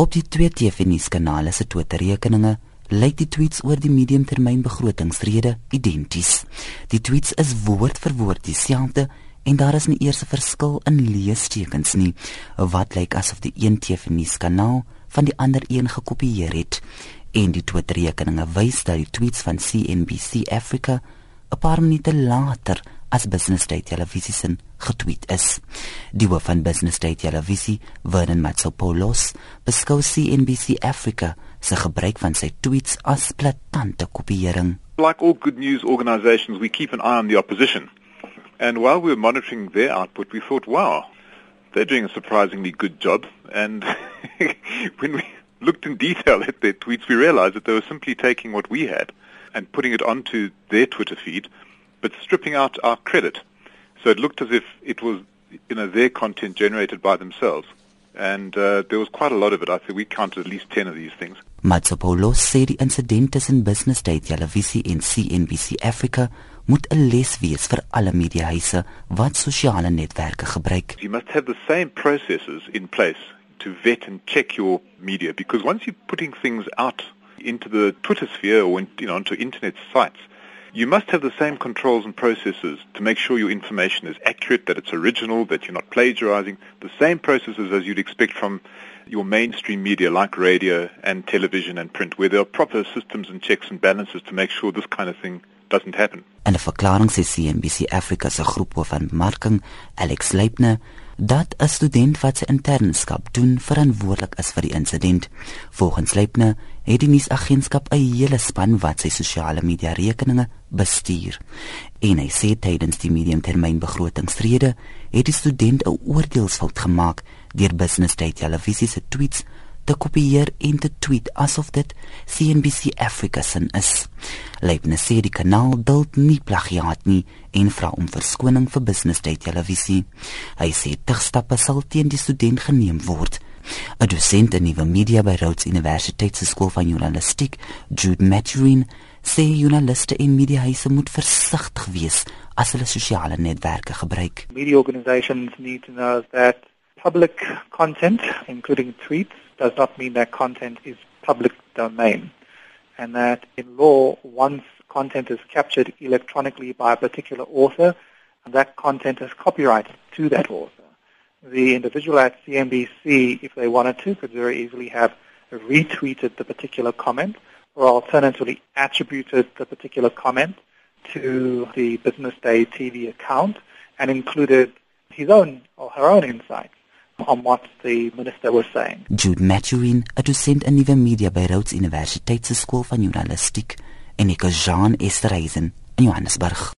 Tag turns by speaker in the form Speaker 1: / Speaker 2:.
Speaker 1: Op die twee TV-nuuskanale se Twitter-rekeninge lyk die tweets oor die mediumtermynbegrotingsrede identies. Die tweets is woord vir woord dieselfde en daar is nie eers 'n verskil in leestekens nie wat lyk asof die een TV-nuus kanaal van die ander een gekopieer het en die Twitter-rekeninge wys dat die tweets van CNBC Africa 'n paar minute later as Business Day televisie sin getweet is. Die hoof van Business Day televisie, Vernon Matsopoulos, beskou CNBC Africa se gebruik van sy tweets as platante kopiering.
Speaker 2: Like all good news organizations, we keep an eye on the opposition. And while we were monitoring their output, we thought, wow, they're doing a surprisingly good job. And when we looked in detail at their tweets, we realized that they were simply taking what we had and putting it onto their Twitter feed, but stripping out our credit. So it looked as if it was you know, their content generated by themselves. And uh, there was quite a lot of it. I think we counted at least 10 of these things.
Speaker 1: Matsopoulos sê die insident tussen Business Day televisie en CNBC Africa moet 'n les wees vir alle mediahuise wat sosiale netwerke gebruik.
Speaker 2: You must have the same processes in place to vet and check your media because once you're putting things out into the Twitter sphere or in, you know onto internet sites, you must have the same controls and processes to make sure your information is accurate, that it's original, that you're not plagiarizing. The same processes as you'd expect from your mainstream media like radio and television and print, where there are proper systems and checks and balances to make sure this kind of thing doesn't happen.
Speaker 1: En 'n verklaring sê CNBC Africa se groep hoof van bemarking, Alex Leipner, dat 'n student wat sy internskap doen verantwoordelik is vir die insident. Volgens Leipner het die nuusagentskap 'n hele span wat sy sosiale media rekeninge bestuur. En hy sê tydens die mediumtermynbegrotingsrede het die student 'n oordeelsfout gemaak deur Business Day televisie se tweets te kopieer en te tweet asof dit CNBC Africa se is. Leipne sê die kanaal duld nie plagiaat nie en vra om verskoning vir Business Day televisie. Hy sê terugstappe sal teen die student geneem word. 'n Dosent in nuwe media by Rhodes Universiteit se skool van journalistiek, Jude Maturin, sê joernaliste en mediahuise moet versigtig wees as hulle sosiale netwerke gebruik.
Speaker 3: Media organizations need to know that public content, including tweets, does not mean that content is public domain. And that in law, once content is captured electronically by a particular author, that content is copyrighted to that author. The individual at CNBC, if they wanted to, could very easily have retweeted the particular comment or alternatively attributed the particular comment to the Business Day TV account and included his own or her own insights on what the minister was saying.
Speaker 1: Jude Maturin, 'n dosent in nuwe media by Rhodes Universiteit se skool van journalistiek, en ek is Jean Esterhazen in Johannesburg.